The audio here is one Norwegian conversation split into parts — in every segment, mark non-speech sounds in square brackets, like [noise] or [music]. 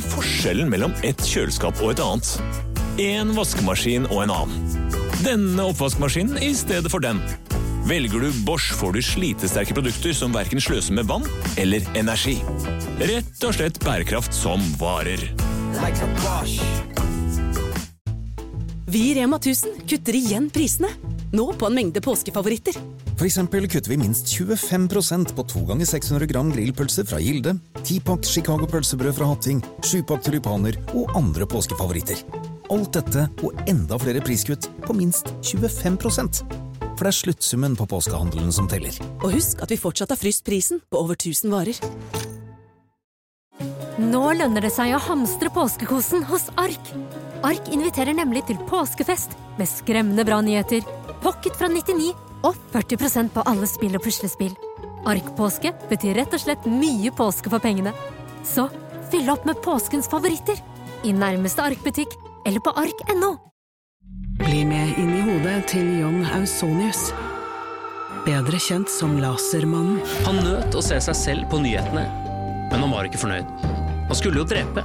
er forskjellen mellom et kjøleskap og et annet. En vaskemaskin og en annen. Denne oppvaskmaskinen i stedet for den. Velger du Bosch, får du slitesterke produkter som verken sløser med vann eller energi. Rett og slett bærekraft som varer. Vi i Rema 1000 kutter igjen prisene. Nå på en mengde påskefavoritter. For eksempel kutter vi minst 25% på 2 ganger 600 gram grillpølse fra Gilde, 10-pakk Chicago pølsebrød fra Hatting, 7-pakk tulipaner og andre påskefavoritter. Alt dette og enda flere priskutt på minst 25 For det er sluttsummen på påskehandelen som teller. Og husk at vi fortsatt har fryst prisen på over 1000 varer. Nå lønner det seg å hamstre påskekosen hos Ark. Ark inviterer nemlig til påskefest med skremmende bra nyheter, pocket fra 99 og 40% på alle spill og puslespill. Ark-påske betyr rett og slett mye påske for pengene. Så fyll opp med påskens favoritter i nærmeste Ark-butikk eller på ark.no. Bli med inn i hodet til John Ausonius. Bedre kjent som Lasermannen. Han nøt å se seg selv på nyhetene, men han var ikke fornøyd. Han skulle jo drepe.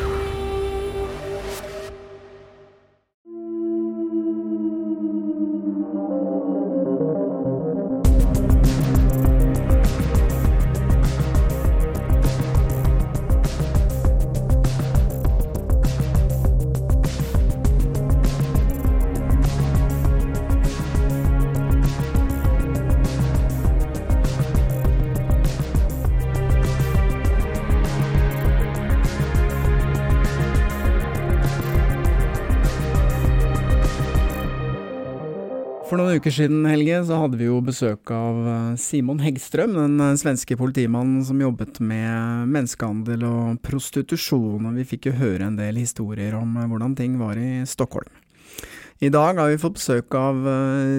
Noen uker siden, Helge, så hadde vi jo besøk av eh, Simon Heggström, den eh, svenske politimannen som jobbet med menneskehandel og prostitusjon, og vi fikk jo høre en del historier om eh, hvordan ting var i Stockholm. I dag har vi fått besøk av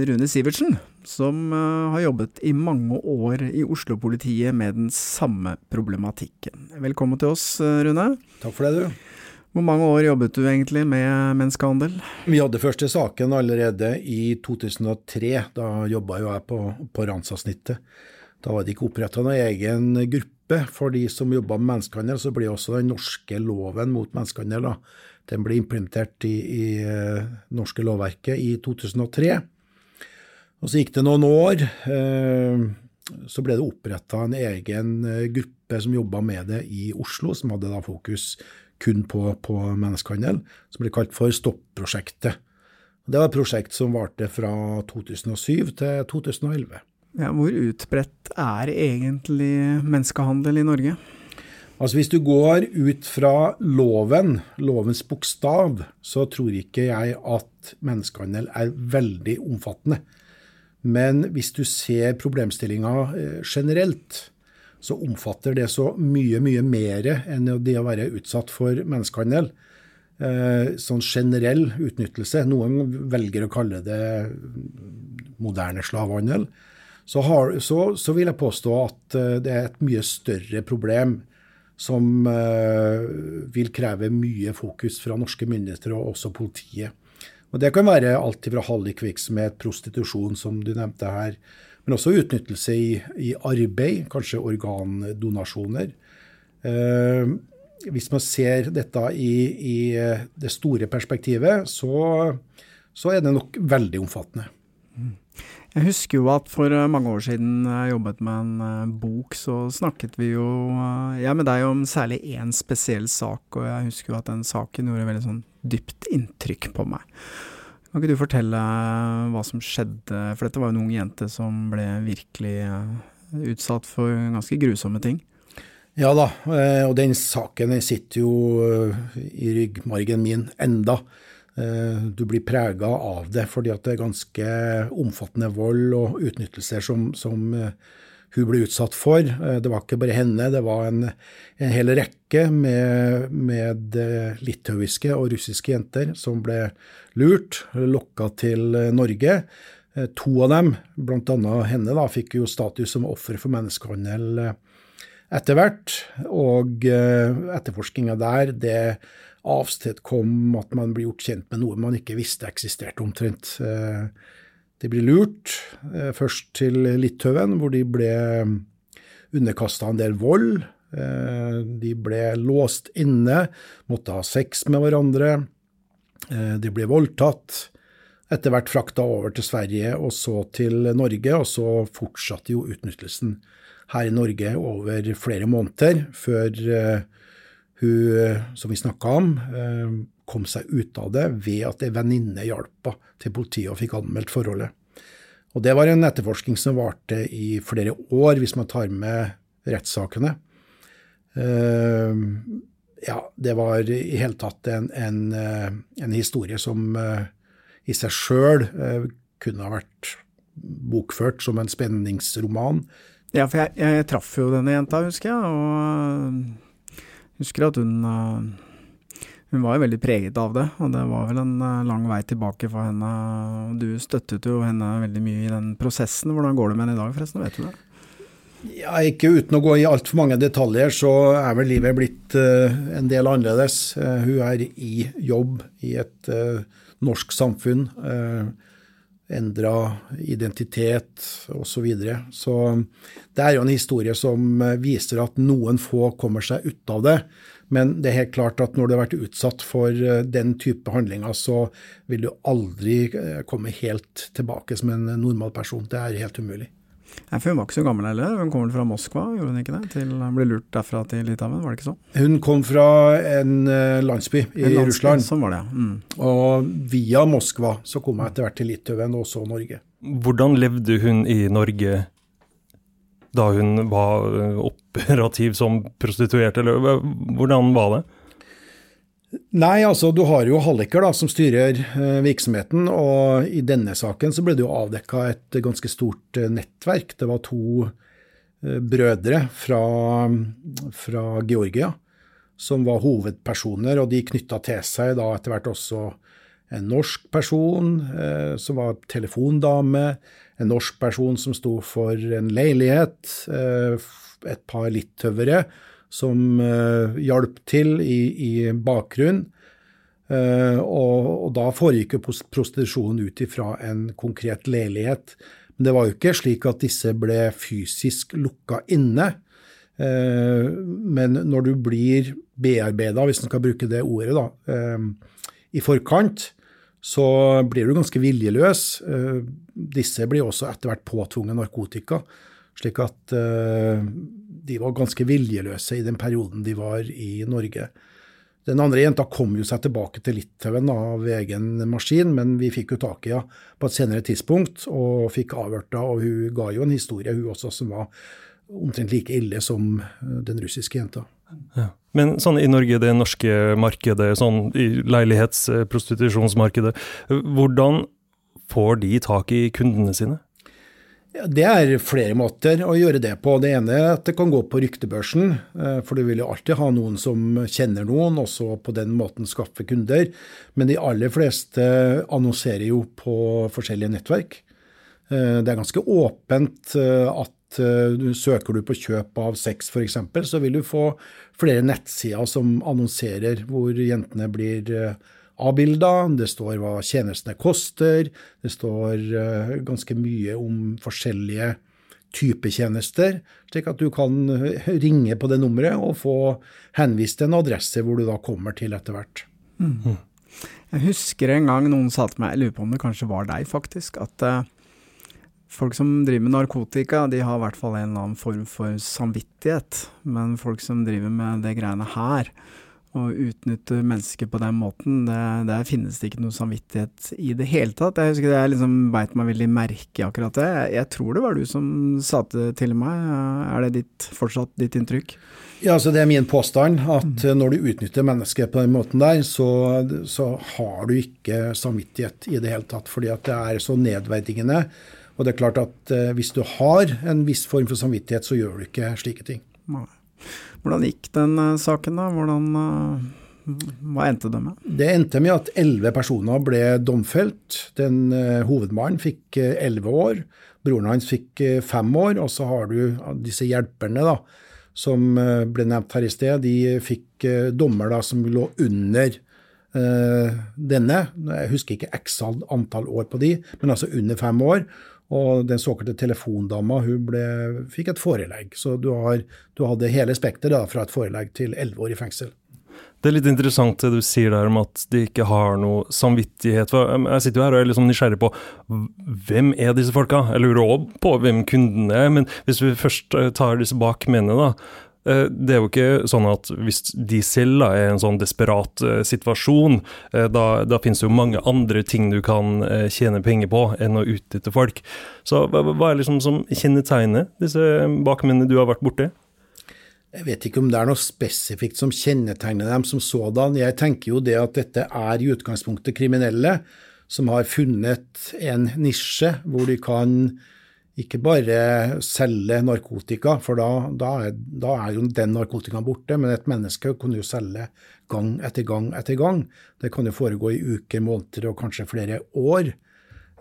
Rune Sivertsen, som har jobbet i mange år i Oslo-politiet med den samme problematikken. Velkommen til oss, Rune. Takk for det, du. Hvor mange år jobbet du egentlig med menneskehandel? Vi hadde første saken allerede i 2003. Da jobba jo jeg på, på Ransa-snittet. Da var det ikke oppretta noen egen gruppe for de som jobba med menneskehandel. Så ble også den norske loven mot menneskehandel da. Den ble implementert i, i uh, norske lovverket i 2003. Og så gikk det noen år. Uh, så ble det oppretta en egen uh, gruppe som jobba med det i Oslo, som hadde da fokus kun på, på menneskehandel, som ble kalt for Stopp-prosjektet. Det var et prosjekt som varte fra 2007 til 2011. Ja, hvor utbredt er egentlig menneskehandel i Norge? Altså Hvis du går ut fra loven, lovens bokstav, så tror ikke jeg at menneskehandel er veldig omfattende. Men hvis du ser problemstillinga generelt, så omfatter det så mye, mye mer enn det å være utsatt for menneskehandel. Sånn generell utnyttelse. Noen velger å kalle det moderne slavehandel. Så, har, så, så, vil jeg påstå at det er et mye større problem som vil kreve mye fokus fra norske myndigheter og også politiet. Og Det kan være alt fra hallikvirksomhet, prostitusjon, som du nevnte her, men også utnyttelse i, i arbeid, kanskje organdonasjoner. Eh, hvis man ser dette i, i det store perspektivet, så, så, er det nok veldig omfattende. Jeg husker jo at for mange år siden jeg jobbet med en eh, bok, så snakket vi jo eh, jeg med deg om særlig én spesiell sak, og jeg husker jo at den saken gjorde veldig sånn dypt inntrykk på meg. Kan ikke du fortelle hva som skjedde, for dette var jo en ung jente som ble virkelig eh, utsatt for ganske grusomme ting? Ja da, eh, og den saken sitter jo eh, i ryggmargen min enda. Du blir prega av det, fordi det er ganske omfattende vold og utnyttelser som, som hun ble utsatt for. Det var ikke bare henne, det var en, en hel rekke med, med litauiske og russiske jenter som ble lurt, lokka til Norge. To av dem, bl.a. henne, da, fikk jo status som offer for menneskehandel etter hvert. Og etterforskninga der, det avstedkom at man ble gjort kjent med noe man ikke visste eksisterte, omtrent. De blir lurt, først til Litauen, hvor de ble underkasta en del vold. De ble låst inne, måtte ha sex med hverandre. De ble voldtatt etter hvert frakta over til Sverige og så til Norge, og så fortsatte jo utnyttelsen her i Norge over flere måneder, før hun, som vi snakka om, kom seg ut av det ved at ei venninne hjalp henne til politiet og fikk anmeldt forholdet. Og Det var en etterforskning som varte i flere år, hvis man tar med rettssakene. Uh, ja, det var i hele tatt en, en, en historie som i seg sjøl uh, kunne ha vært bokført som en spenningsroman. Ja, for jeg, jeg traff jo denne jenta, husker jeg, og uh, husker at hun uh, hun var jo veldig preget av det, og det var vel en uh, lang vei tilbake for henne. Du støttet jo henne veldig mye i den prosessen. Hvordan går det med henne i dag, forresten? Vet du det? Ja, ikke uten å gå i altfor mange detaljer, så er vel livet blitt en del annerledes. hun er i jobb i et norsk samfunn. Uh, Endra identitet osv. Så, videre. så det er jo en historie som eh, viser at noen få kommer seg ut av det. Men det er helt klart at når du har vært utsatt for eh, den type handlinger, så vil du aldri komme helt tilbake som en normal person. Det er helt umulig. Ja, for Hun var ikke så gammel heller. Hun kom vel fra Moskva, gjorde hun ikke det? Til, ble lurt derfra til Litauen, var det ikke så? Hun kom fra en uh, landsby i en landsby, Russland. Sånn var det, ja. Mm. Og via Moskva så kom hun etter hvert til Litauen, og så Norge. Hvordan levde hun i Norge da hun var eh, operativ som prostituert, eller hvordan var det? Nei, altså du har jo halliker da, som styrer eh, virksomheten, og i denne saken så ble det jo avdekka et ganske stort eh, nettverk. Det var to eh, brødre fra, fra, Georgia som var hovedpersoner, og de knytta til seg da etter hvert også en norsk person eh, som var telefondame, en norsk person som sto for en leilighet, eh, et par litauere som uh, hjalp til i, i bakgrunnen. Uh, og, og, da foregikk jo prostitusjonen ut ifra en konkret leilighet. Men det var jo ikke slik at disse ble fysisk lukka inne. Men når du blir bearbeida, hvis en skal bruke det ordet, da, i forkant, så blir du ganske viljeløs. Disse blir også etter hvert påtvunget narkotika. Slik at de var ganske viljeløse i den perioden de var i Norge. Den andre jenta kom jo seg tilbake til Litauen av egen maskin, men vi fikk jo tak i henne på et senere tidspunkt og fikk avhørt henne. Og hun ga jo en historie, hun også, som var omtrent like ille som eh, den russiske jenta. Men sånn i Norge, det norske markedet, sånn i leilighetsprostitusjonsmarkedet, hvordan får de tak i kundene sine? Ja, det er flere måter å gjøre det på. Det ene er at det kan gå på ryktebørsen, eh, for du vil jo alltid ha noen som kjenner noen, og så på den måten skaffe kunder. Men de aller fleste annonserer jo på forskjellige nettverk. Eh, det er ganske åpent eh, at søker du på kjøp av sex f.eks., så vil du få flere nettsider som annonserer hvor jentene blir avbilda, det står hva tjenestene koster, det står uh, ganske mye om forskjellige typer tjenester, slik at du kan eh, ringe på det nummeret og få henvist en adresse hvor du da kommer til etter hvert. Mm. Jeg husker en gang noen sa til meg, jeg lurer på om det kanskje var deg faktisk, at folk som driver med narkotika, de har i hvert fall en eller annen form for samvittighet, men folk som driver med det greiene her, og utnytter mennesker på den måten, det, der finnes det ikke noe samvittighet i det hele tatt. Jeg husker jeg liksom beit meg veldig merke i akkurat det. Jeg, jeg, tror det var du som sa det til meg. Er det ditt, fortsatt ditt inntrykk? Ja, altså Det er min påstand at mm. når du utnytter mennesker på den måten der, så, så, har du ikke samvittighet i det hele tatt. Fordi at det er så nedverdigende. Og det er klart at eh, hvis du har en viss form for samvittighet, så gjør du ikke slike ting. Hvordan gikk den uh, saken, da? Hvordan, uh, hva endte det med? Det endte med at elleve personer ble domfelt. Den uh, Hovedmannen fikk elleve år. Broren hans fikk fem år. Og så har du disse hjelperne, da, som ble nevnt her i sted, de fikk dommer da, som lå under denne. Jeg husker ikke x antall år på de, men altså under fem år. Og den såkalte telefondama hun ble, fikk et forelegg. Så du, har, du hadde hele spekteret fra et forelegg til elleve år i fengsel. Det er litt interessant det du sier der om at de ikke har noe samvittighet. Jeg sitter jo her og er liksom nysgjerrig på hvem er disse folka? Jeg lurer òg på hvem kundene er, men hvis vi først eh, tar disse bakmennene, da. Eh, det er jo ikke sånn at hvis de selv er i en sånn desperat uh, situasjon, uh, da, da, finnes det jo mange andre ting du kan tjene penger på enn å utnytte folk. Så hva, hva er liksom som kjennetegner disse bakmennene du har vært borti? Jeg vet ikke om det er noe spesifikt som kjennetegner dem som sådan. Jeg tenker jo det at dette er i utgangspunktet kriminelle som har funnet en nisje hvor de kan ikke bare selge narkotika, for da, da, er, da, er, jo den narkotikaen borte, men et menneske kan jo selge gang etter gang etter gang. Det kan jo foregå i uker, måneder og kanskje flere år.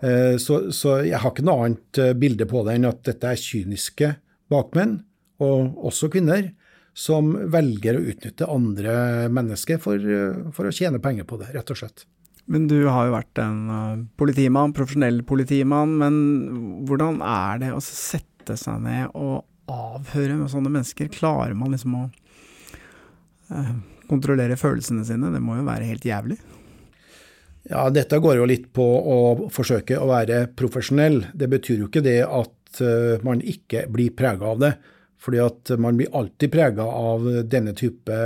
Eh, så, så jeg har ikke noe annet eh, bilde på det enn at dette er kyniske bakmenn, og også kvinner, som velger å utnytte andre mennesker for, eh, for å tjene penger på det, rett og slett. Men du har jo vært en uh, politimann, profesjonell politimann. Men hvordan er det å sette seg ned og avhøre med sånne mennesker? Klarer man liksom å uh, kontrollere følelsene sine? Det må jo være helt jævlig? Ja, dette går jo litt på å forsøke å være profesjonell. Det betyr jo ikke det at uh, man ikke blir prega av det. Fordi at man blir alltid prega av denne type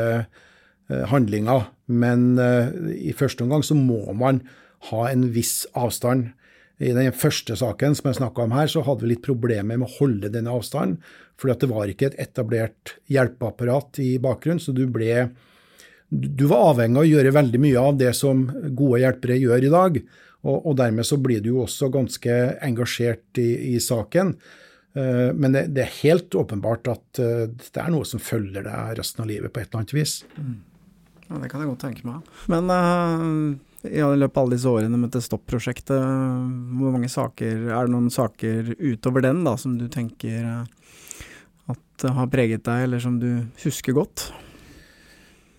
handlinger. Men uh, i første omgang så må man ha en viss avstand. I den første saken som jeg snakka om her, så hadde vi litt problemer med å holde denne avstanden. For det var ikke et etablert hjelpeapparat i bakgrunnen, så du ble Du var avhengig av å gjøre veldig mye av det som gode hjelpere gjør i dag. Og, og dermed så blir du jo også ganske engasjert i, i saken. Uh, men det, det, er helt åpenbart at uh, det er noe som følger deg resten av livet på et eller annet vis. Mm. Ja, Det kan jeg godt tenke meg. Men uh, i løpet av alle disse årene med dette Stopp-prosjektet, hvor mange saker Er det noen saker utover den da, som du tenker uh, at har preget deg, eller som du husker godt?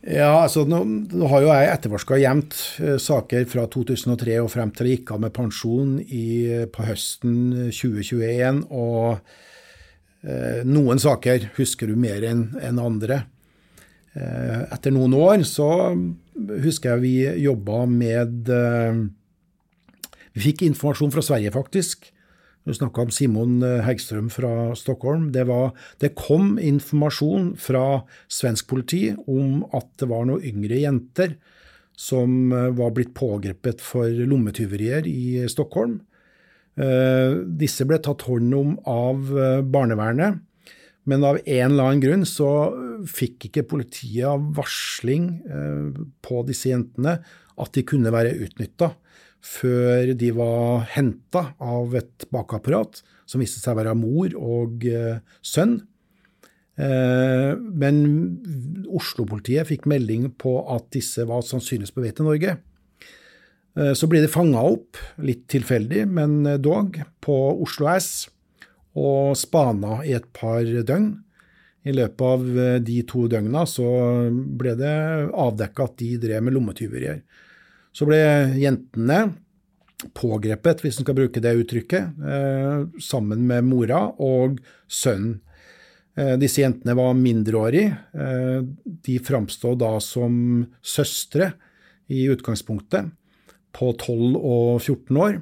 Ja, altså nå, nå har jo jeg etterforska jevnt uh, saker fra 2003 og frem til jeg gikk av med pensjon i, på høsten 2021. Og noen saker husker du mer enn en andre. Eh, etter noen år så husker jeg vi jobba med eh, Vi fikk informasjon fra Sverige, faktisk. Du snakka om Simon Hegström Hegstrøm fra Stockholm. Det, var, det, kom informasjon fra svensk politi om at det var noen yngre jenter som var blitt pågrepet for lommetyverier i Stockholm. Disse ble tatt hånd om av barnevernet. Men av en eller annen grunn så fikk ikke politiet varsling eh, på disse jentene at de kunne være utnytta, før de var henta av et bakapparat som viste seg å være mor og eh, sønn. Eh, men Oslo-politiet fikk melding på at disse var sannsynligvis på vei til Norge. Så ble de fanga opp, litt tilfeldig, men dog, på Oslo S og spana i et par døgn. I løpet av eh, de to døgna så ble det avdekka at de drev med lommetyverier. Så ble jentene pågrepet, hvis en skal bruke det uttrykket, eh, sammen med mora og sønnen. Eh, disse jentene var mindreårige. De framstod da som søstre i utgangspunktet, på 12 og 14 år.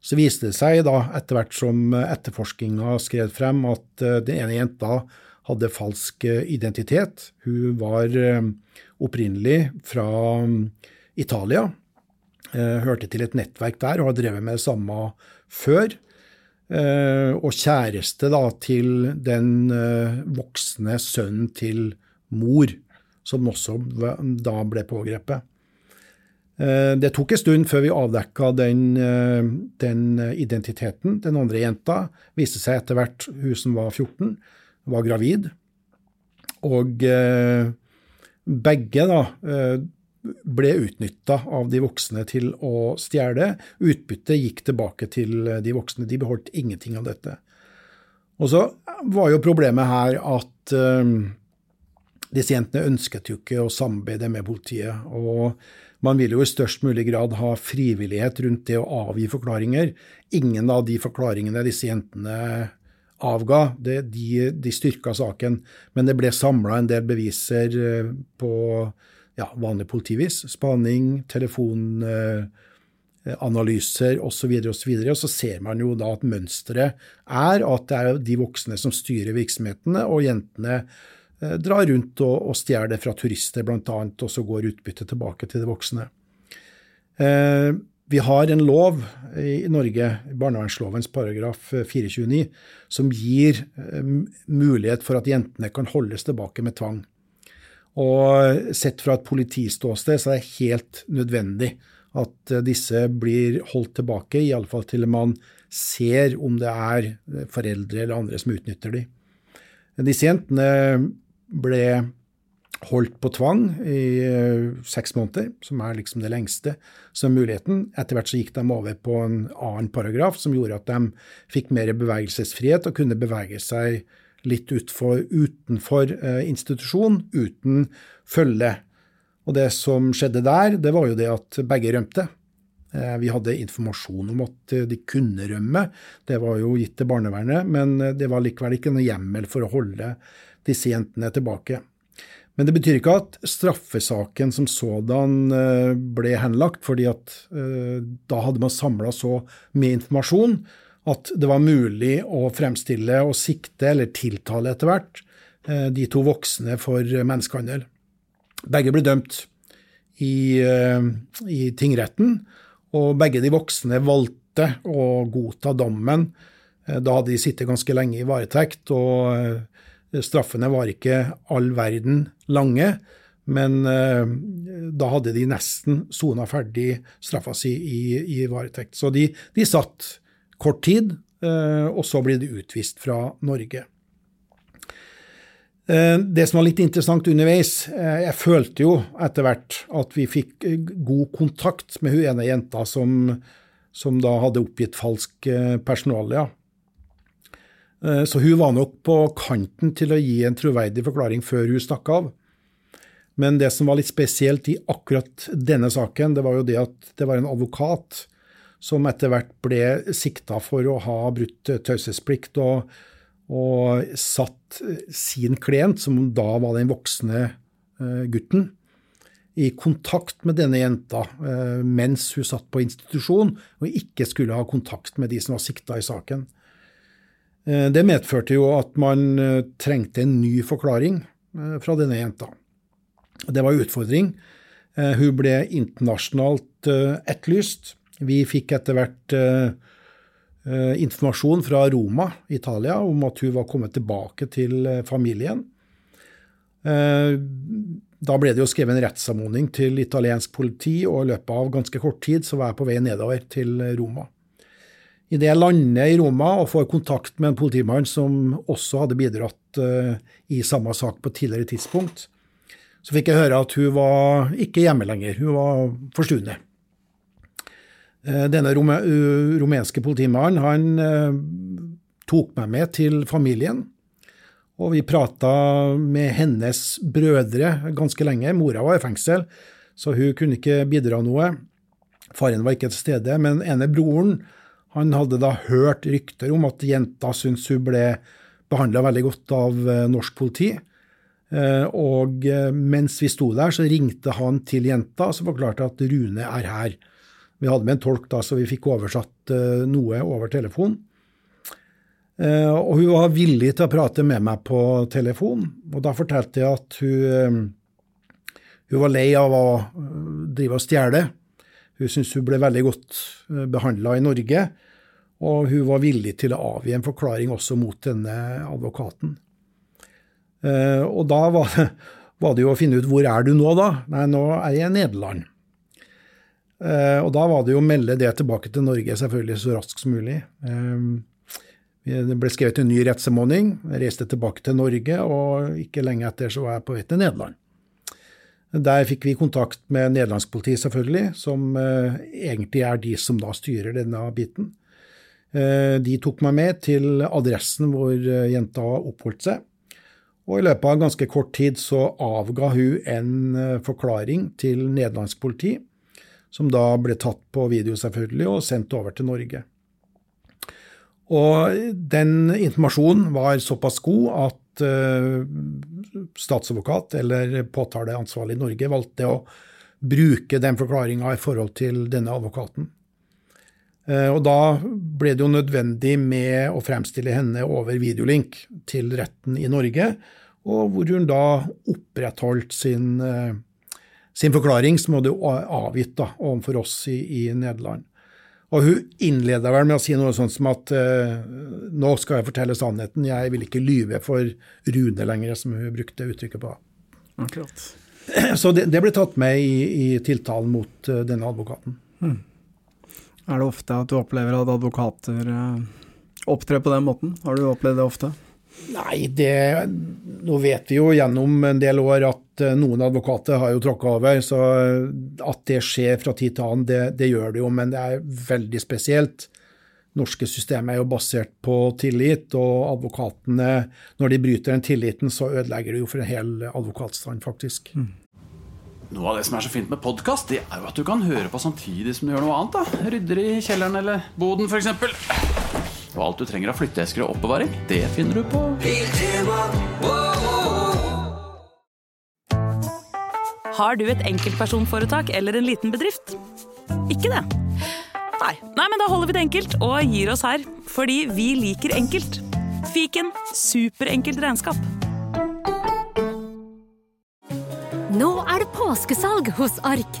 Så viste det seg da, etter hvert som etterforskninga skred frem, at eh, den ene jenta hadde falsk eh, identitet. Hun var eh, opprinnelig fra mm, Italia, hørte til et nettverk der og har drevet med det samme før. Og kjæreste da til den voksne sønnen til mor, som også da ble pågrepet. Eh, det tok en stund før vi avdekka den, eh, den, identiteten. Den andre jenta viste seg etter hvert, hun som var 14, var gravid. Og eh, begge da ble utnytta av de voksne til å stjele. Utbyttet gikk tilbake til de voksne. De beholdt ingenting av dette. Og så var jo problemet her at disse jentene ønsket jo ikke å samarbeide med politiet. og man vil jo i størst mulig grad ha frivillighet rundt det å avgi forklaringer. Ingen av de forklaringene disse jentene avga, det, de, de styrka saken, men det ble samla en del beviser eh, på ja, vanlig politivis. Spaning, telefonanalyser eh, osv. Og, så videre, og så ser man jo da at mønsteret er at det er de voksne som styrer virksomhetene, og jentene drar rundt og, og stjeler fra turister, bl.a., og så går utbyttet tilbake til de voksne. Eh, vi har en lov i Norge, barnevernslovens paragraf 429, som gir eh, mulighet for at jentene kan holdes tilbake med tvang. Og sett fra et politiståsted så er det helt nødvendig at disse blir holdt tilbake, iallfall til man ser om det er foreldre eller andre som utnytter dem. Disse jentene ble holdt på tvang i uh, seks måneder, som er liksom det lengste som muligheten. Etter hvert så gikk de over på en annen paragraf som gjorde at de fikk mer bevegelsesfrihet og kunne bevege seg litt utfor, utenfor uh, institusjon uten følge. Og det som skjedde der, det var jo det at begge rømte. Uh, vi hadde informasjon om at de kunne rømme, det var jo gitt til barnevernet, men det var likevel ikke noe hjemmel for å holde disse jentene tilbake. Men det betyr ikke at straffesaken som sådan eh, ble henlagt, fordi at eh, da hadde man samla så mye informasjon at det var mulig å fremstille og sikte, eller tiltale etter hvert, eh, de to voksne for menneskehandel. Begge ble dømt i, i tingretten, og begge de voksne valgte å godta dommen. Da hadde de sittet ganske lenge i varetekt, og Straffene var ikke all verden lange, men eh, da hadde de nesten sona ferdig straffa si i, i varetekt. Så de, de, satt kort tid, eh, og så ble de utvist fra Norge. Eh, det som var litt interessant underveis, jeg følte jo etter hvert at vi fikk god kontakt med hun ene jenta som, som da hadde oppgitt falsk personalia. Eh, så hun var nok på kanten til å gi en troverdig forklaring før hun stakk av. Men det som var litt spesielt i akkurat denne saken, det var jo det at det var en advokat som etter hvert ble sikta for å ha brutt taushetsplikt og, og satt sin klient, som da var den voksne eh, gutten, i kontakt med denne jenta eh, mens hun satt på institusjon og ikke skulle ha kontakt med de som var sikta i saken. Eh, det medførte jo at man eh, trengte en ny forklaring eh, fra denne jenta. Det var en utfordring. Hun ble internasjonalt etterlyst. Vi fikk etter hvert informasjon fra Roma, Italia, om at hun var kommet tilbake til familien. Da ble det jo skrevet en rettsanmodning til italiensk politi, og i løpet av ganske kort tid så var jeg på vei nedover til Roma. Idet jeg lander i Roma og får kontakt med en politimann som også hadde bidratt uh, i samme sak på et tidligere tidspunkt, så fikk jeg høre at hun var ikke hjemme lenger, hun var forsvunnet. Uh, denne rumenske politimannen han tok meg med til familien, og vi prata med hennes brødre ganske lenge. Mora var i fengsel, så hun kunne ikke bidra noe. Faren var ikke til stede, men ene broren han hadde da hørt rykter om at jenta syntes hun ble behandla veldig godt av eh, norsk politi. Eh, og eh, mens vi sto der, så ringte han til jenta og forklarte at Rune er her. Vi hadde med en tolk, da, så vi fikk oversatt noe over telefon. Og hun var villig til å prate med meg på telefon, og da fortalte jeg at hun, hun var lei av å drive og stjele hun syntes hun ble veldig godt eh, behandla i Norge, og hun var villig til å avgi en forklaring også mot denne advokaten. Eh, og da var det, var det jo å finne ut hvor er du nå, da? Nei, nå er jeg i Nederland. Eh, og da var det jo å melde det tilbake til Norge selvfølgelig så raskt som mulig. Det ble skrevet en ny rettsanmodning, reiste tilbake til Norge, og ikke lenge etter så var jeg på vei til Nederland. Der fikk vi kontakt med nederlandsk politi, selvfølgelig, som eh, egentlig er de som da styrer denne biten. Eh, de tok meg med til adressen hvor eh, jenta oppholdt seg. Og i løpet av ganske kort tid så avga hun en forklaring til nederlandsk politi, som da ble tatt på video selvfølgelig og sendt over til Norge. Og den informasjonen var såpass god at uh, statsadvokat eller påtaleansvarlig i Norge valgte å bruke den forklaringa i forhold til denne advokaten. Uh, og da ble det jo nødvendig med å fremstille henne over videolink til retten i Norge, og hvor hun da opprettholdt sin, uh, sin forklaring, som hadde avgitt da, overfor oss i, i Nederland. Og hun innleda vel med å si noe sånt som at uh, nå skal jeg fortelle sannheten, jeg vil ikke lyve for Rune lenger, som hun brukte uttrykket på. Akkurat. [clears throat] Så det, det ble tatt med i, i tiltalen mot uh, denne advokaten. Hmm. Er det ofte at du opplever at advokater uh, opptrer på den måten? Har du opplevd det ofte? Nei, det Nå vet vi jo gjennom en del år at eh, noen advokater har jo tråkka over, så at det skjer fra tid til annen, det, det, gjør det jo, men det er veldig spesielt. Norske systemet er jo basert på tillit, og advokatene, når de bryter den tilliten, så ødelegger det jo for en hel advokatstand, faktisk. Mm. Noe av det som er så fint med podkast, det er jo at du kan høre på samtidig som du gjør noe annet. da. Rydder i kjelleren eller boden, f.eks. Og alt du trenger av flytteesker og oppbevaring, det finner du på Har du et enkeltpersonforetak eller en liten bedrift? Ikke det? Nei. Nei, men da holder vi det enkelt og gir oss her. Fordi vi liker enkelt. Fiken superenkelt regnskap. Nå er det påskesalg hos Ark.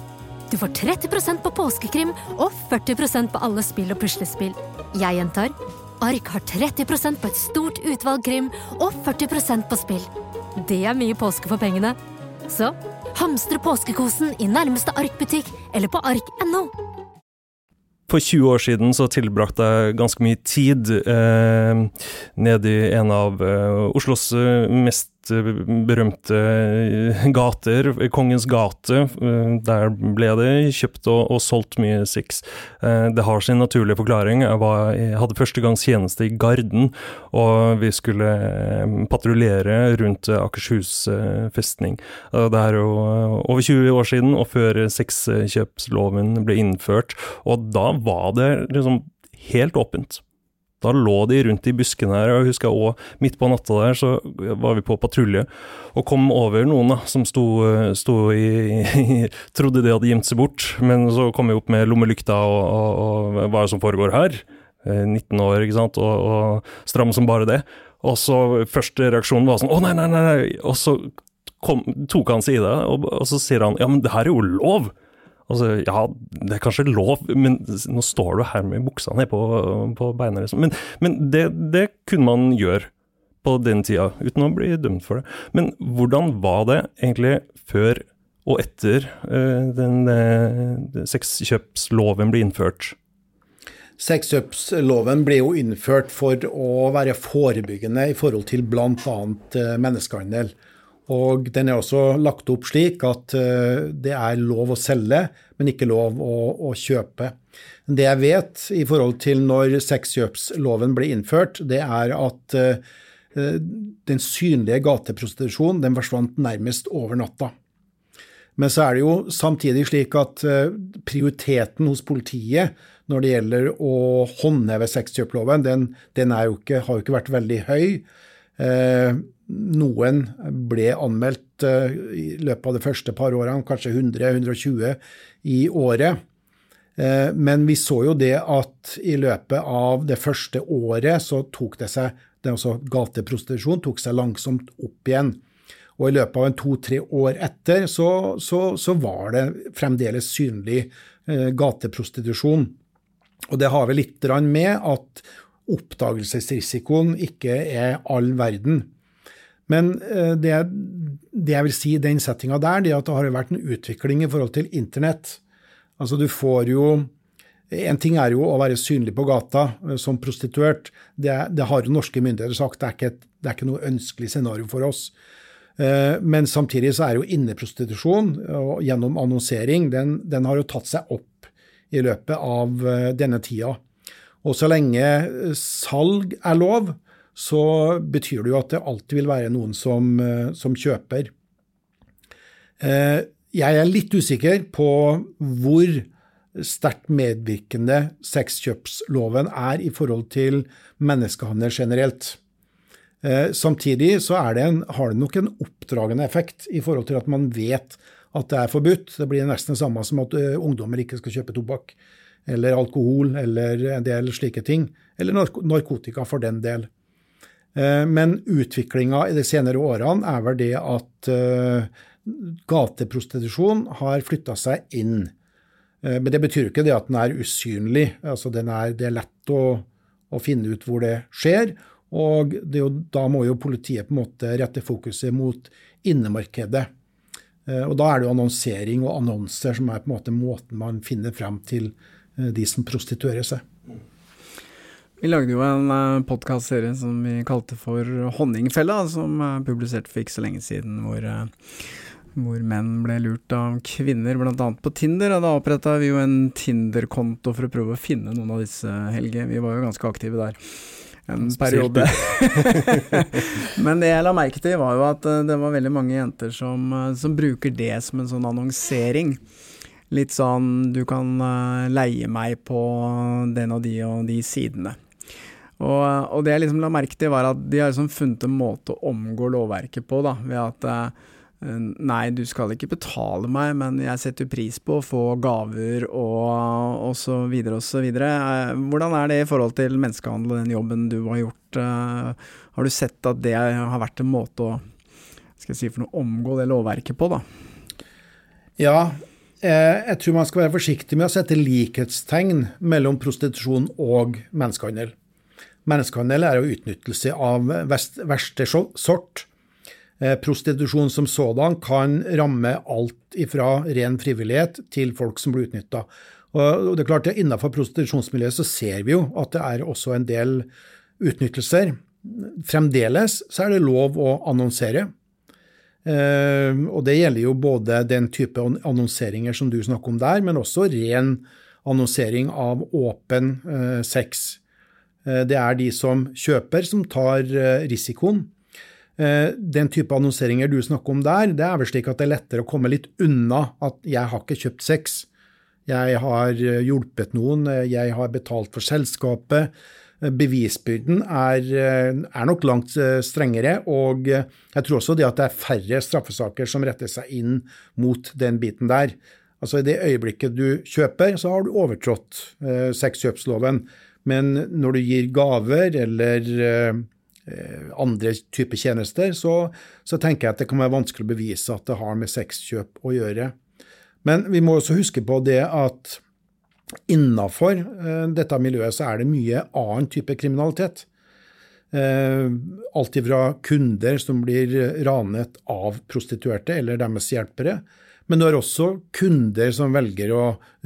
Du får 30% på påskekrim og 40% på alle spill og puslespill. Jeg gjentar Ark har 30% på et stort utvalg krim og 40% på spill. Det er mye påske for pengene. Så hamstre påskekosen i nærmeste Ark-butikk eller på ark.no. For 20 år siden så tilbrakte jeg ganske mye tid eh, nede i en av eh, Oslos eh, mest berømte eh, gater, Kongens gate. Eh, der ble det kjøpt og, og solgt mye Six. Eh, det har sin naturlige forklaring. Jeg, var, jeg hadde første gangs tjeneste i Garden, og vi skulle patruljere rundt Akershus festning. Det er jo over 20 år siden, og før sexkjøpsloven ble innført. Og da var det liksom helt åpent. Da lå de rundt i buskene her, og jeg husker òg midt på natta der så var vi på patrulje og kom over noen da, som sto, sto i, i, Trodde de hadde gjemt seg bort, men så kom vi opp med lommelykta og, og, og hva er det som foregår her? 19 eh, år, ikke sant, og, og stram som bare det. Og så første reaksjonen var sånn å nei, nei, nei, nei. Og så kom, tok han side, og, og så sier han ja, men det her er jo lov. Altså, ja, det er kanskje lov, men nå står du her med buksa ned på, på beina, liksom. Men, men det, det, kunne man gjøre på den tida, uten å bli dømt for det. Men hvordan var det egentlig før og etter uh, den uh, sexkjøpsloven ble innført? Sexkjøpsloven ble jo innført for å være forebyggende i forhold til bl.a. Uh, menneskehandel. Og den er også lagt opp slik at eh, det er lov å selge, men ikke lov å, å kjøpe. Det jeg vet i forhold til når sexkjøpsloven ble innført, det er at eh, den synlige gateprostitusjonen den forsvant nærmest over natta. Men så er det jo samtidig slik at eh, prioriteten hos politiet når det gjelder å håndheve sexkjøploven, den, den jo ikke, har jo ikke vært veldig høy. Eh, noen ble anmeldt eh, i løpet av de første par årene, kanskje 100-120 i året. Eh, men vi så jo det at i løpet av det første året så tok det seg det også Gateprostitusjon tok seg langsomt opp igjen. Og i løpet av to-tre år etter så, så, så, var det fremdeles synlig gateprostitusjon. Og det har vel litt med at oppdagelsesrisikoen ikke er all verden. Men eh, det, det, jeg vil si i den settinga der, det er at det har vært en utvikling i forhold til internett. Altså du får jo En ting er jo å være synlig på gata eh, som prostituert. Det, det har norske myndigheter sagt, det er, ikke, det er ikke noe ønskelig scenario for oss. Eh, men samtidig så er jo inneprostitusjon gjennom annonsering, den, den har jo tatt seg opp i løpet av denne tida. Og så lenge salg er lov, så betyr det jo at det alltid vil være noen som, eh, som kjøper. Eh, jeg er litt usikker på hvor sterkt medvirkende sexkjøpsloven er i forhold til menneskehandel generelt. Eh, samtidig så det en, har det nok en oppdragende effekt i forhold til at man vet at det er forbudt. Det blir nesten det samme som at ungdommer ikke skal kjøpe tobakk eller alkohol eller en del slike ting. Eller narkotika, for den del. Eh, men utviklinga i de senere årene er vel det at eh, gateprostitusjon har flytta seg inn. Eh, men det betyr ikke det at den er usynlig. Altså er, det er lett å, å, finne ut hvor det skjer. Og det jo, da må jo politiet på en måte rette fokuset mot innemarkedet. Og da er det jo annonsering og annonser som er på en måte måten man finner frem til de som prostituerer seg. Vi lagde jo en uh, podkastserie som vi kalte for Honningfella, som er publisert for ikke så lenge siden, hvor, uh, hvor menn ble lurt av kvinner, bl.a. på Tinder. Og da oppretta vi jo en Tinder-konto for å prøve å finne noen av disse, Helge. Vi var jo ganske aktive der en periode. [laughs] Men det jeg la merke til, var jo at det var veldig mange jenter som, som bruker det som en sånn annonsering litt sånn du kan leie meg på den og de og de sidene. Og, og, det jeg liksom la merke til, var at de har liksom funnet en måte å omgå lovverket på, da, ved at eh, Nei, du skal ikke betale meg, men jeg setter pris på å få gaver og, og så videre og så videre. Eh, hvordan er det i forhold til menneskehandel og den jobben du har gjort? Eh, har du sett at det har vært en måte å skal jeg si for noe, omgå det lovverket på, da? Ja, jeg tror man skal være forsiktig med å sette likhetstegn mellom prostitusjon og menneskehandel. Menneskehandel er jo utnyttelse av verste sort. Eh, prostitusjon som sådan kan ramme alt ifra ren frivillighet til folk som blir utnytta. det er klart Innenfor prostitusjonsmiljøet så ser vi jo at det er også en del utnyttelser. Fremdeles så er det lov å annonsere. Eh, og det gjelder jo både den type annonseringer som du snakker om der, men også ren annonsering av åpen eh, sex. Eh, det er de som kjøper, som tar eh, risikoen. Den type annonseringer du snakker om der, det er vel slik at det er lettere å komme litt unna at jeg har ikke kjøpt sex. Jeg har hjulpet noen, jeg har betalt for selskapet. Bevisbyrden er, er, nok langt strengere, og jeg tror også det at det er færre straffesaker som retter seg inn mot den biten der. Altså I det øyeblikket du kjøper, så har du overtrådt eh, sexkjøpsloven. Men når du gir gaver eller eh, andre typer tjenester, så, så, tenker jeg at det kan være vanskelig å bevise at det har med sexkjøp å gjøre. Men vi må også huske på det at innafor eh, dette miljøet så er det mye annen type kriminalitet. Eh, alt ifra kunder som blir ranet av prostituerte eller deres hjelpere, men du har også kunder som velger å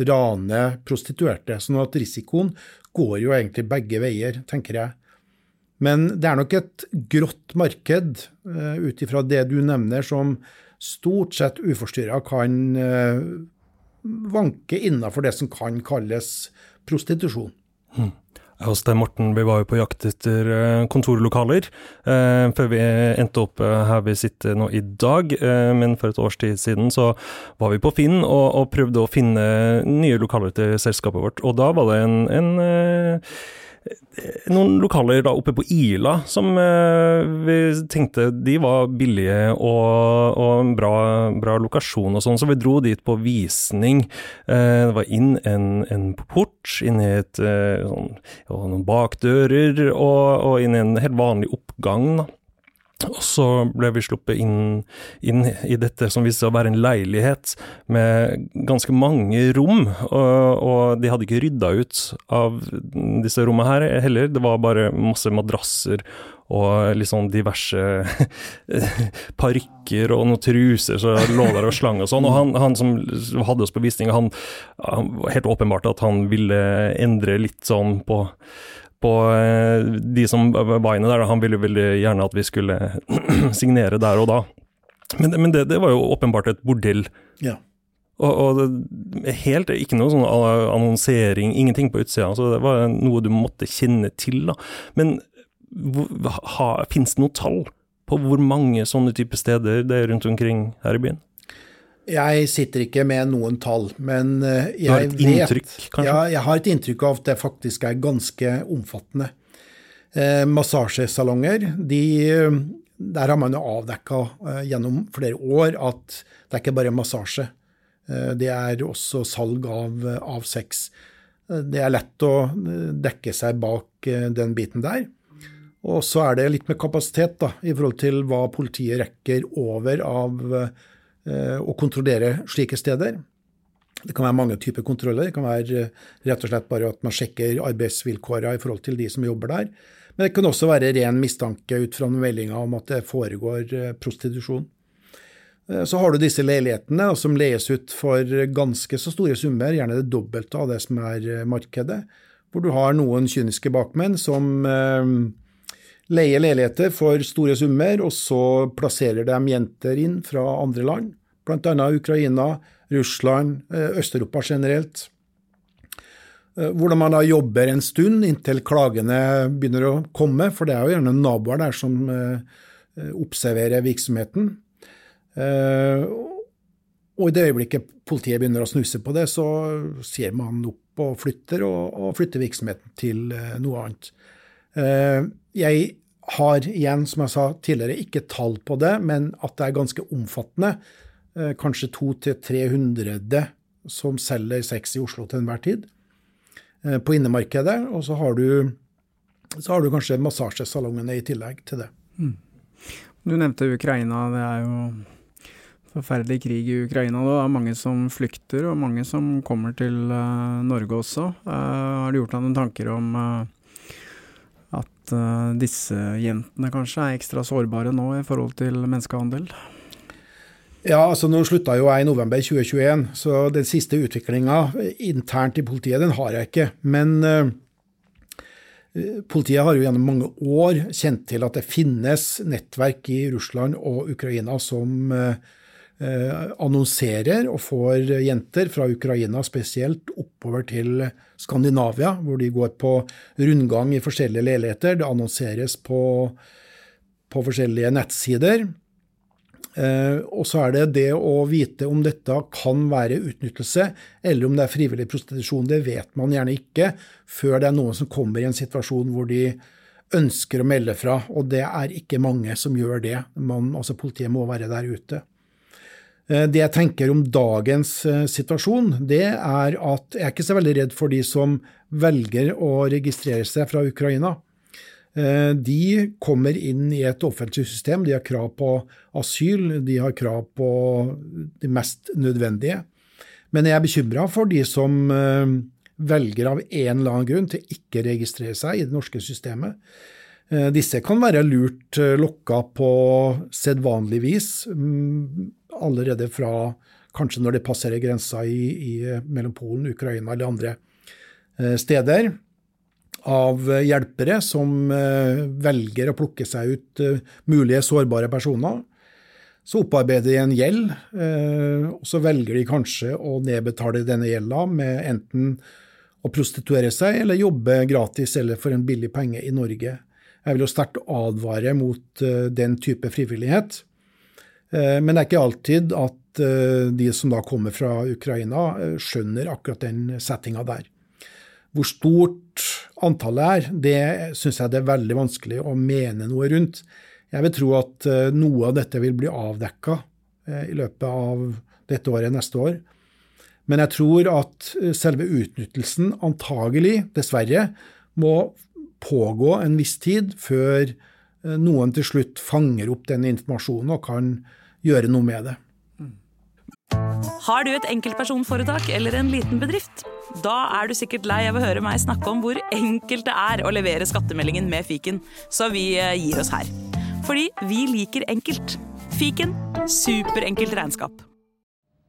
rane prostituerte. sånn at risikoen går jo egentlig begge veier, tenker jeg. Men det er nok et grått marked, uh, ut ifra det du nevner, som stort sett uforstyrra kan uh, vanke innafor det som kan kalles prostitusjon. Jeg Hos deg, Morten, vi var jo på jakt etter eh, kontorlokaler eh, før vi endte opp her vi sitter nå i dag. Eh, men for et års tid siden så var vi på Finn og, og, prøvde å finne nye lokaler til selskapet vårt. Og da var det en, en eh, noen lokaler da oppe på Ila som eh, vi tenkte de var billige og, og en bra, bra, lokasjon og sånn, så vi dro dit på visning. Eh, det var inn en, en port, inn i et eh, sånn, noen bakdører og, og inn i en helt vanlig oppgang. da. Og så ble vi sluppet inn, inn, i dette som viste seg å være en leilighet med ganske mange rom, og, og de hadde ikke rydda ut av disse rommene her heller. Det var bare masse madrasser og litt sånn diverse [laughs] parykker og noen truser som lå der og slang og sånn. Og han, han som hadde oss på visning, han, han helt åpenbart at han ville endre litt sånn på på eh, de som var inne der. Han ville veldig gjerne at vi skulle [clears throat] signere der og da. Men, men det, det, var jo åpenbart et bordell. Ja. Og, og helt, ikke noe sånn annonsering, ingenting på utsida. Så det var noe du måtte kjenne til. da. Men Fins det noe tall på hvor mange sånne type steder det er rundt omkring her i byen? Jeg sitter ikke med noen tall, men jeg har et vet inntrykk? Ja, jeg har et inntrykk av at det faktisk er ganske omfattende. Eh, massasjesalonger, de, der har man jo avdekka eh, gjennom flere år at det er ikke bare massasje. Eh, det er også salg av, av sex. Eh, det er lett å eh, dekke seg bak eh, den biten der. Og så er det litt med kapasitet da, i forhold til hva politiet rekker over av eh, å kontrollere slike steder. Det kan være mange typer kontroller. Det kan være eh, rett og slett bare at man sjekker arbeidsvilkårene i forhold til de som jobber der. Men det kan også være ren mistanke ut fra meldinga om at det foregår eh, prostitusjon. Eh, Så har du disse leilighetene som leies ut for ganske så store summer, gjerne det dobbelte av det som er eh, markedet, hvor du har noen kyniske bakmenn som eh, leier leiligheter for store summer, og så plasserer de jenter inn fra andre land, bl.a. Ukraina, Russland, eh, Øst-Europa generelt. Eh, Hvordan man da jobber en stund inntil klagene begynner å komme, for det er jo gjerne naboer der som eh, observerer virksomheten. Og i det øyeblikket politiet begynner å snuse på det, så ser man opp og flytter, og, flytter virksomheten til noe annet. Eh, Jeg har igjen, som jeg sa tidligere, ikke tall på det, men at det er ganske omfattende. Eh, Kanskje 200-300 som selger sex i Oslo til enhver tid eh, på innemarkedet. Og så har du, så har du kanskje massasjesalongene i tillegg til det. Du nevnte Ukraina. Det er jo forferdelig krig i Ukraina. Det er mange som flykter, og mange som kommer til Norge også. Har du gjort deg noen tanker om at eh, disse jentene kanskje er ekstra sårbare nå i forhold til menneskehandel? Ja, altså Nå slutta jo jeg i november 2021, så den siste utviklinga internt i politiet den har jeg ikke. Men eh, politiet har jo gjennom mange år kjent til at det finnes nettverk i Russland og Ukraina som eh, eh, annonserer og får jenter fra Ukraina spesielt oppover til Skandinavia, hvor de går på rundgang i forskjellige leiligheter. Det annonseres på, på forskjellige nettsider. Eh, og så er det det å vite om dette kan være utnyttelse, eller om det er frivillig prostitusjon. Det vet man gjerne ikke før det er noen som kommer i en situasjon hvor de ønsker å melde fra, og det er ikke mange som gjør det. Man, altså Politiet må være der ute. Eh, Det jeg tenker om dagens eh, situasjon, det er at jeg er ikke så veldig redd for de som velger å registrere seg fra Ukraina. Eh, De kommer inn i et offentlig system, de har krav på asyl, de har krav på det mest nødvendige. Men jeg er bekymra for de som velger av en eller annen grunn til ikke å registrere seg i det norske systemet. Disse kan være lurt lokka på sedvanlig vis, mm, allerede fra kanskje når det passerer grensa i, i, mellom Polen, Ukraina eller andre eh, steder av hjelpere som eh, velger å plukke seg ut eh, mulige sårbare personer. Så opparbeider de en gjeld, og så velger de kanskje å nedbetale denne gjelda med enten å prostituere seg eller jobbe gratis eller for en billig penge i Norge. Jeg vil jo sterkt advare mot den type frivillighet. Eh, Men det er ikke alltid at eh, de som da kommer fra Ukraina, eh, skjønner akkurat den settinga der. Hvor stort antallet er, det syns jeg det er veldig vanskelig å mene noe rundt. Jeg vil tro at noe av dette vil bli avdekka i løpet av dette året, neste år. Men jeg tror at selve utnyttelsen antagelig, dessverre, må pågå en viss tid før noen til slutt fanger opp den informasjonen og kan gjøre noe med det. Har du et enkeltpersonforetak eller en liten bedrift? Da er du sikkert lei av å høre meg snakke om hvor enkelt det er å levere skattemeldingen med fiken, så vi eh, gir oss her. Fordi vi liker enkelt. Fiken superenkelt regnskap.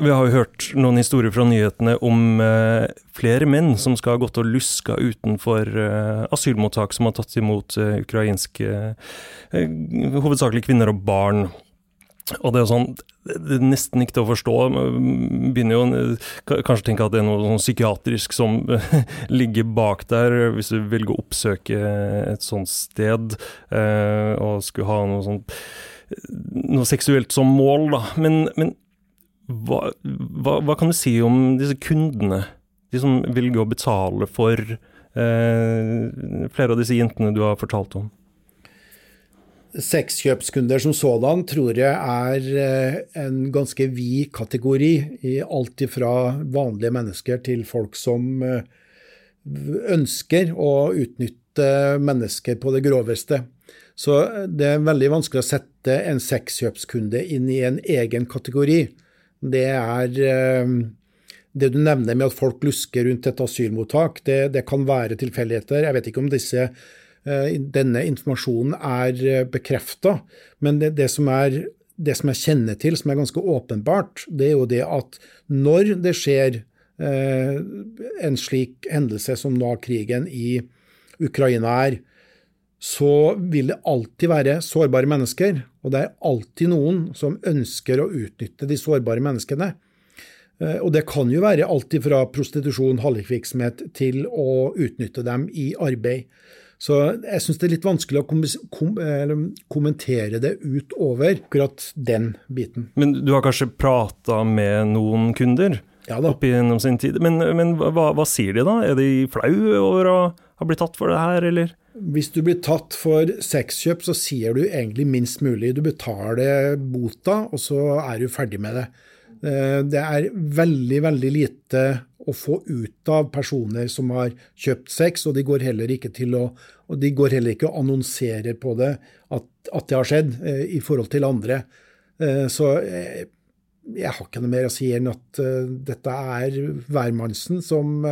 Vi har jo hørt noen historier fra nyhetene om eh, flere menn som skal ha gått og luska utenfor eh, asylmottak som har tatt imot eh, ukrainske eh, Hovedsakelig kvinner og barn. Og det er sånn det er nesten ikke til å forstå. Man Begynner jo kanskje tenke at det er noe sånn psykiatrisk som [laughs] ligger bak der, hvis du velger å oppsøke et sånt sted eh, og skulle ha noe sånt noe seksuelt som mål, da. Men, men hva, hva, hva, kan du si om disse kundene? De som vil gå og betale for eh, flere av disse jentene du har fortalt om? Sexkjøpskunder som sådan tror jeg er eh, en ganske vid kategori, i alt fra vanlige mennesker til folk som eh, ønsker å utnytte mennesker på det groveste. Så det er veldig vanskelig å sette en sexkjøpskunde inn i en egen kategori. Det er eh, det du nevner med at folk lusker rundt et asylmottak, det, det kan være tilfeldigheter. Jeg vet ikke om disse, eh, denne informasjonen er eh, bekrefta, men det, det, som er, det som jeg kjenner til, som er ganske åpenbart, det er jo det at når det skjer en slik hendelse som nå krigen i Ukraina er, så vil det alltid være sårbare mennesker, og det er alltid noen som ønsker å utnytte de sårbare menneskene. Eh, og det kan jo være alt fra prostitusjon, hallikvirksomhet, til å utnytte dem i arbeid. Så jeg syns det er litt vanskelig å kom kom kommentere det utover akkurat den biten. Men du har kanskje prata med noen kunder ja da. opp gjennom sin tid. Men, men hva, hva, sier de da? Er de flau over å ha blitt tatt for det her, eller? Hvis du blir tatt for sexkjøp, så sier du egentlig minst mulig. Du betaler bota, og så er du ferdig med det. Eh, det er veldig, veldig lite å få ut av personer som har kjøpt sex, og de går heller ikke til å og de går heller ikke og annonserer på det at, at det har skjedd, eh, i forhold til andre. Eh, så jeg har ikke noe mer å si enn at dette er hvermannsen som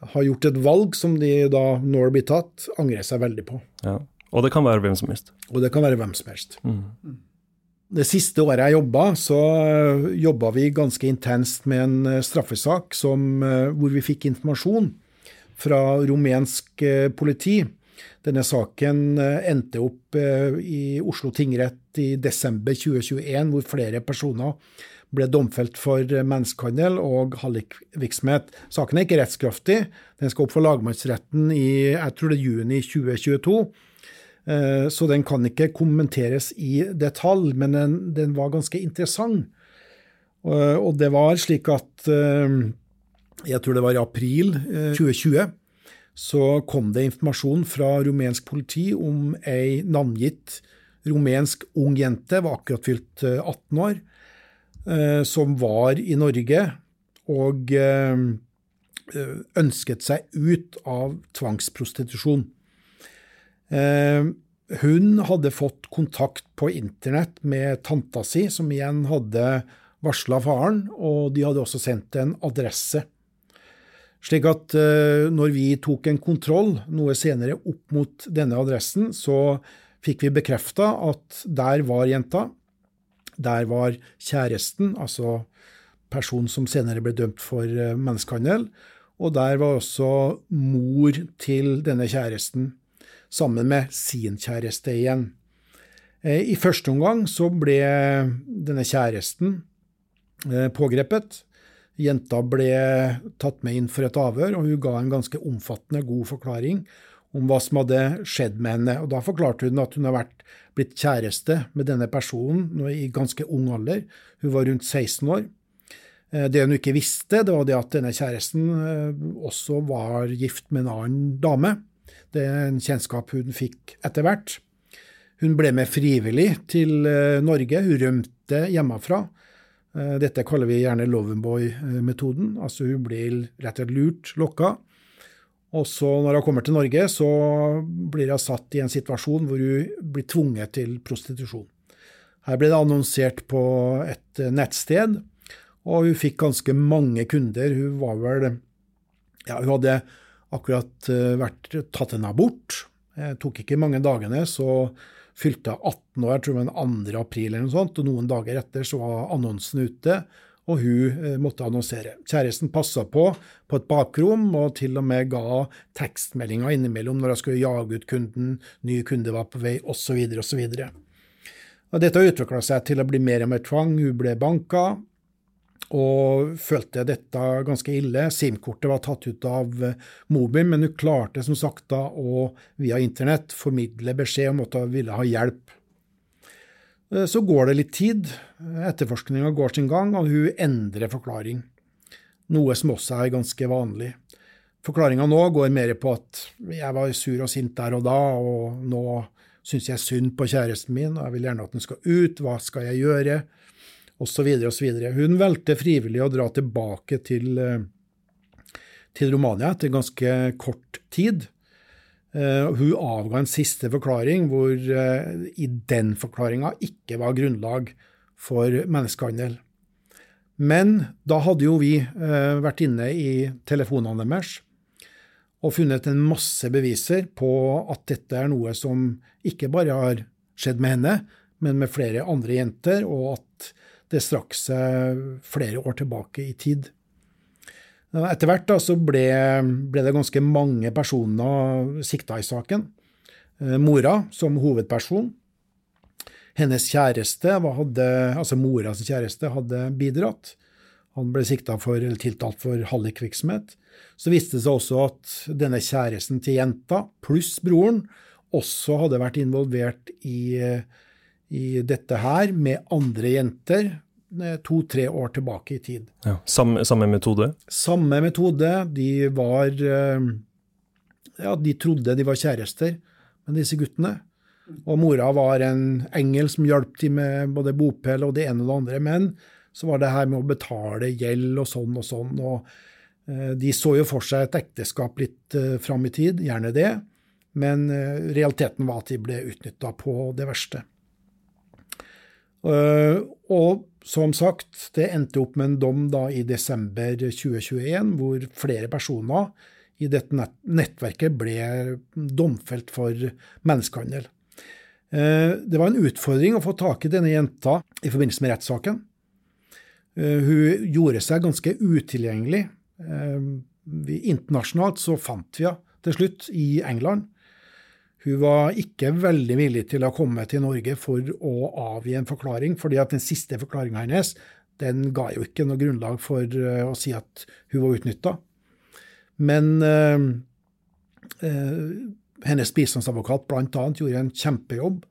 har gjort et valg som de da, når det blir tatt, angrer seg veldig på. Ja. Og det kan være hvem som helst. Og det kan være hvem som helst. Mm. Det siste året jeg jobba, så eh, jobba vi ganske intenst med en eh, straffesak som, eh, hvor vi fikk informasjon fra rumensk politi. Denne saken endte opp i Oslo tingrett i desember 2021, hvor flere personer ble domfelt for menneskehandel og hallikvirksomhet. Saken er ikke rettskraftig. Den skal opp for lagmannsretten i jeg tror det er juni 2022. Eh, så den kan ikke kommenteres i detalj, men den, den var ganske interessant. Og det var slik at eh, jeg tror det var i april 2020 eh, så kom det informasjon fra rumensk politi om ei navngitt rumensk ung jente, var akkurat fylt 18 år, Eh, som var i Norge og eh, ønsket seg ut av tvangsprostitusjon. Eh, hun hadde fått kontakt på internett med tanta si, som igjen hadde varsla faren, og de hadde også sendt en adresse. Slik at når vi tok en kontroll noe senere opp mot denne adressen, så fikk vi bekrefta at der var jenta. Der var kjæresten, altså personen som senere ble dømt for eh, menneskehandel, og der var også mor til denne kjæresten, sammen med sin kjæreste igjen. Eh, I første omgang så ble denne kjæresten eh, pågrepet. Jenta ble tatt med inn for et avhør, og hun ga en ganske omfattende, god forklaring om hva som hadde skjedd med henne. Og Da forklarte hun at hun har vært, blitt kjæreste med denne personen i ganske ung alder. Hun var rundt 16 år. Eh, det hun ikke visste, det var det at denne kjæresten eh, også var gift med en annen dame. Det er en kjennskap hun fikk etter hvert. Hun ble med frivillig til eh, Norge. Hun rømte hjemmefra. Dette kaller vi gjerne Lovenboy-metoden. Altså hun ble rett og slett lurt, lokka. Og så når hun kommer til Norge, så blir hun satt i en situasjon hvor hun blir tvunget til prostitusjon. Her ble det annonsert på et nettsted, og hun fikk ganske mange kunder. Hun var vel Ja, hun hadde akkurat vært tatt en abort. Det tok ikke mange dagene, så fylte hun 18 år, jeg tror det var den 2. april eller noe sånt, og noen dager etter så var annonsen ute, og hun eh, måtte annonsere. Kjæresten passa på på et bakrom, og til og med ga tekstmeldinger innimellom når hun skulle jage ut kunden, ny kunde var på vei, osv., osv. Dette utvikla seg til å bli mer og mer tvang. Hun ble banka, og følte dette ganske ille. SIM-kortet var tatt ut av eh, mobilen, men hun klarte som sagt da å via internett formidle beskjed om at hun ville ha hjelp. Eh, så går det litt tid, etterforskninga går sin gang, og hun endrer forklaring. Noe som også er ganske vanlig. Forklaringa nå går mer på at jeg var sur og sint der og da, og nå syns jeg synd på kjæresten min, og jeg vil gjerne at den skal ut, hva skal jeg gjøre? osv. osv. Hun valgte frivillig å dra tilbake til, eh, til Romania etter ganske kort tid. Uh, hun avga en siste forklaring hvor uh, i den forklaringa ikke var grunnlag for menneskehandel. Men da hadde jo vi uh, vært inne i telefonene deres og funnet en masse beviser på at dette er noe som ikke bare har skjedd med henne, men med flere andre jenter, og at det strakk seg flere år tilbake i tid. Etter hvert da, så ble, ble, det ganske mange personer sikta i saken. Eh, mora som hovedperson. Hennes kjæreste, hadde, altså moras kjæreste, hadde bidratt. Han ble sikta for, eller tiltalt for hallikvirksomhet. Så viste det seg også at denne kjæresten til jenta, pluss broren, også hadde vært involvert i i dette her med andre jenter eh, to-tre år tilbake i tid. Ja, samme, samme, metode? Samme metode. De var eh, Ja, de trodde de var kjærester med disse guttene. Og mora var en engel som hjalp dem med både bopel og det ene og det andre. Men så var det her med å betale gjeld og sånn og sånn. og eh, De så jo for seg et ekteskap litt fram i tid, gjerne det. Men realiteten var at de ble utnytta på det verste. Og som sagt, det endte opp med en dom da i desember 2021, hvor flere personer i dette nettverket ble domfelt for menneskehandel. Uh, det var en utfordring å få tak i denne jenta i forbindelse med rettssaken. Uh, hun gjorde seg ganske utilgjengelig. internasjonalt så fant vi henne til slutt i England. Hun var ikke veldig villig til å komme til Norge for å avgi en forklaring, fordi at den siste forklaringa hennes den ga jo ikke noe grunnlag for uh, å si at hun var utnytta. Men uh, uh, hennes bistandsadvokat bl.a. gjorde en kjempejobb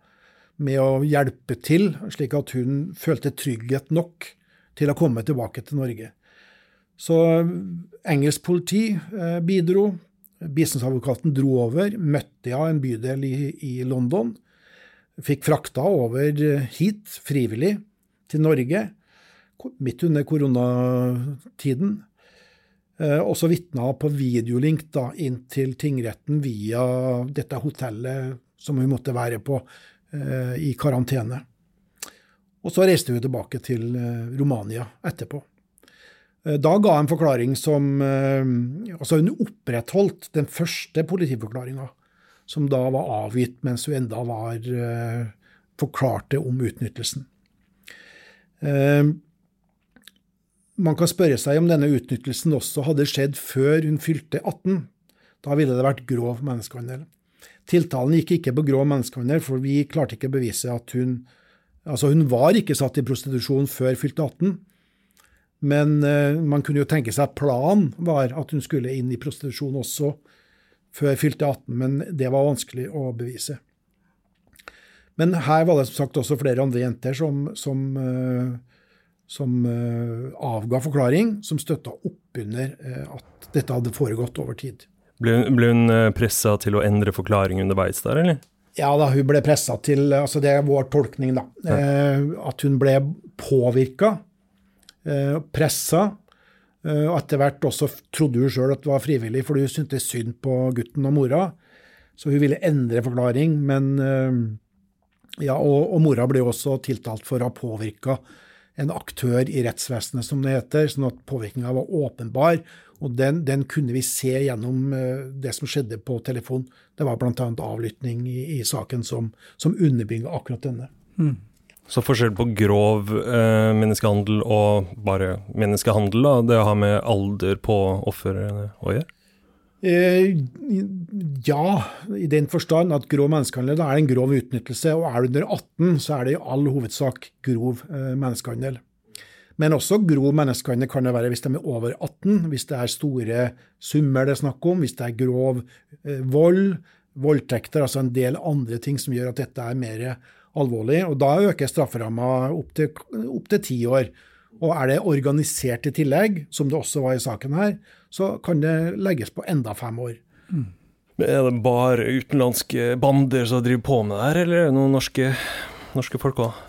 med å hjelpe til, slik at hun følte trygghet nok til å komme tilbake til Norge. Så engelsk politi bidro, Bistandsadvokaten dro over, møtte jeg en bydel i, i London. Fikk frakta over hit, frivillig, til Norge, midt under koronatiden. Eh, og så vitna på videolink da, inn til tingretten via dette hotellet som hun måtte være på eh, i karantene. Og så reiste hun tilbake til eh, Romania etterpå. Eh, da ga en forklaring som eh, Altså, hun opprettholdt den første politiforklaringa, som da var avgitt mens hun enda var eh, forklarte om utnyttelsen. Man kan spørre seg om denne utnyttelsen også hadde skjedd før hun fylte 18. Da ville det vært grov menneskehandel. Tiltalen gikk ikke på grov menneskehandel, for vi klarte ikke å bevise at hun Altså, hun var ikke satt i prostitusjon før fylte 18. Men uh, man kunne jo tenke seg at planen var at hun skulle inn i prostitusjon også før fylte 18, men det var vanskelig å bevise. Men her var det som sagt også flere andre jenter som, som, uh, som uh, avga forklaring, som støtta oppunder uh, at dette hadde foregått over tid. Ble, ble hun pressa til å endre forklaring underveis der, eller? Ja da, hun ble pressa til altså Det er vår tolkning, da. Ja. at hun ble påvirka Eh, pressa. Eh, og etter hvert også trodde hun sjøl at det var frivillig, fordi hun syntes synd på gutten og mora. Så hun ville endre forklaring, men, eh, Ja, og, og mora ble også tiltalt for å ha påvirka en aktør i rettsvesenet, som det heter, sånn at påvirkninga var åpenbar. Og den, den, kunne vi se gjennom eh, det som skjedde på telefon. Det var bl.a. avlytting i, i, saken som, som underbygga akkurat denne. Mm. Så forskjell på grov eh, menneskehandel og bare menneskehandel, da, det har med alder på offeret å gjøre? Eh, ja, i den forstand at grov menneskehandel er en grov utnyttelse. Og er du under 18, så er det i all hovedsak grov eh, menneskehandel. Men også grov menneskehandel kan det være hvis de er over 18, hvis det er store summer det er snakk om, hvis det er grov eh, vold, voldtekter, altså en del andre ting som gjør at dette er mer alvorlig. Og da øker strafferamma opp til ti år. Og er det organisert i tillegg, som det også var i saken her, så kan det legges på enda fem år. Mm. Er det bare utenlandske bander som driver på med det her, eller er det noen norske, norske folk òg?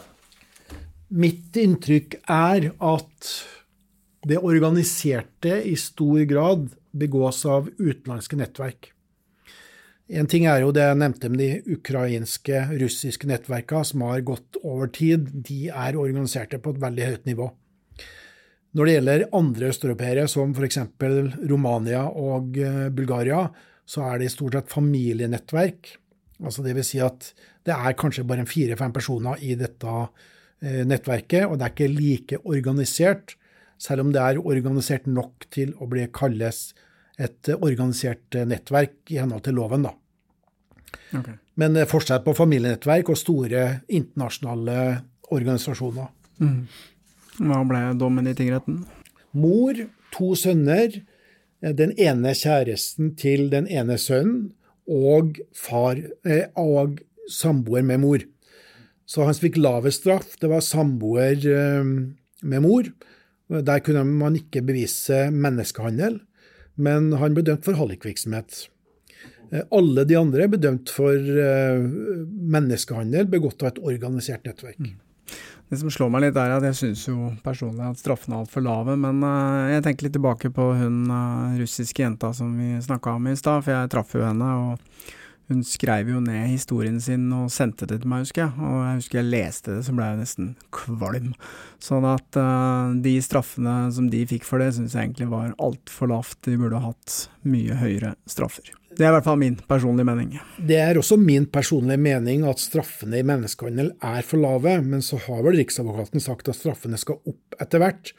Mitt inntrykk er at det organiserte i stor grad begås av utenlandske nettverk. En ting er jo det jeg nevnte med de ukrainske, russiske nettverkene som har gått over tid. De er organiserte på et veldig høyt nivå. Når det gjelder andre østeuropeere, som f.eks. Romania og eh, Bulgaria, så er det i stort sett familienettverk. Altså vil si at det er kanskje bare fire-fem personer i dette eh, nettverket, og det er ikke like organisert, selv om det er organisert nok til å bli kalles et organisert nettverk i henhold til loven. da. Okay. Men det er på familienettverk og store internasjonale organisasjoner. Mm. Hva ble dommen i tingretten? Mor, to sønner, den ene kjæresten til den ene sønnen og far eh, og samboer med mor. Så han fikk lavest straff. Det var samboer eh, med mor. Der kunne man ikke bevise menneskehandel, men han ble dømt for hallikvirksomhet. Eh, alle de andre er bedømt for menneskehandel begått av et organisert nettverk. Mm. Det som slår meg litt, er at jeg syns jo personlig at straffene er altfor lave. Men uh, jeg tenker litt tilbake på hun russiske jenta som vi snakka om i stad, for jeg traff jo henne. og hun skrev jo ned historien sin og sendte det til meg, husker jeg. Og jeg husker jeg leste det, så ble jeg nesten kvalm. Sånn at uh, de straffene som de fikk for det, syns jeg egentlig var altfor lavt. De burde hatt mye høyere straffer. Det er i hvert fall min personlige mening. Det er også min personlige mening at straffene i menneskehandel er for lave, men så har vel Riksadvokaten sagt at straffene skal opp etter hvert.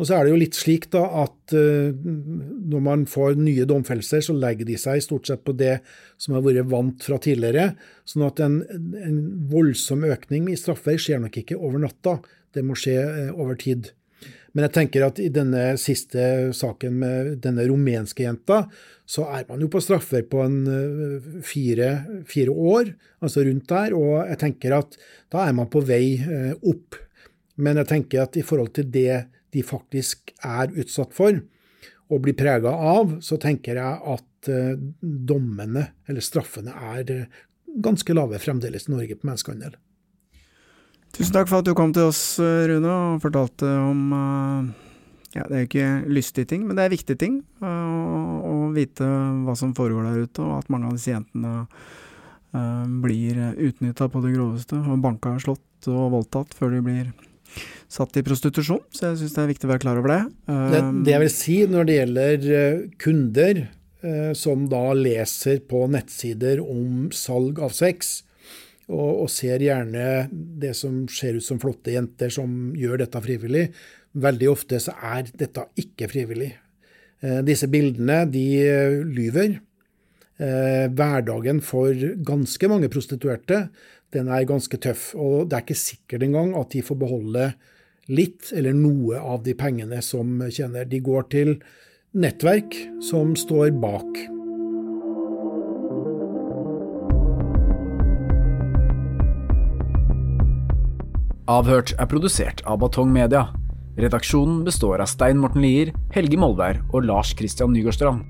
Og så er det jo litt slik da at uh, når man får nye domfellelser, så legger de seg stort sett på det som har vært vant fra tidligere. Sånn at en, en voldsom økning i straffer skjer nok ikke over natta. Det må skje uh, over tid. Men jeg tenker at i denne siste saken med denne rumenske jenta, så er man jo på straffer på en eh, fire, fire år, altså rundt der. Og jeg tenker at da er man på vei eh, opp. Men jeg tenker at i forhold til det de faktisk er utsatt for, og blir prega av, så tenker jeg at eh, dommene, eller straffene, er ganske lave fremdeles i Norge på menneskehandel. Tusen takk for at du kom til oss, Rune, og fortalte om uh, ja, Det er jo ikke lystige ting, men det er viktige ting. Uh, å vite hva som foregår der ute, og at mange av disse jentene blir utnytta på det groveste, og banka, slått og voldtatt før de blir satt i prostitusjon. Så jeg syns det er viktig å være klar over det. det. Det jeg vil si når det gjelder kunder som da leser på nettsider om salg av sex, og, og, ser gjerne det som ser ut som flotte jenter som gjør dette frivillig. Veldig ofte så er dette ikke frivillig. Eh, disse bildene de eh, lyver. Eh, hverdagen for ganske mange prostituerte den er ganske tøff. Og det er ikke sikkert engang at de får beholde litt eller noe av de pengene som tjener. De går til nettverk som står bak. Avhørt er produsert av Batong Media. Redaksjonen består av Stein Morten Lier, Helge Molvær og Lars Christian Nygårdstrand.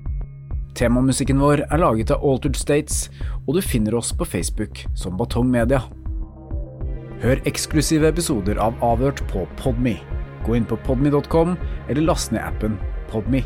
Temamusikken vår er laget av Altered States, og du finner oss på Facebook som Batong Media. Hør eksklusive episoder av Avhørt på Podme. Gå inn på podme.com, eller last ned appen Podme.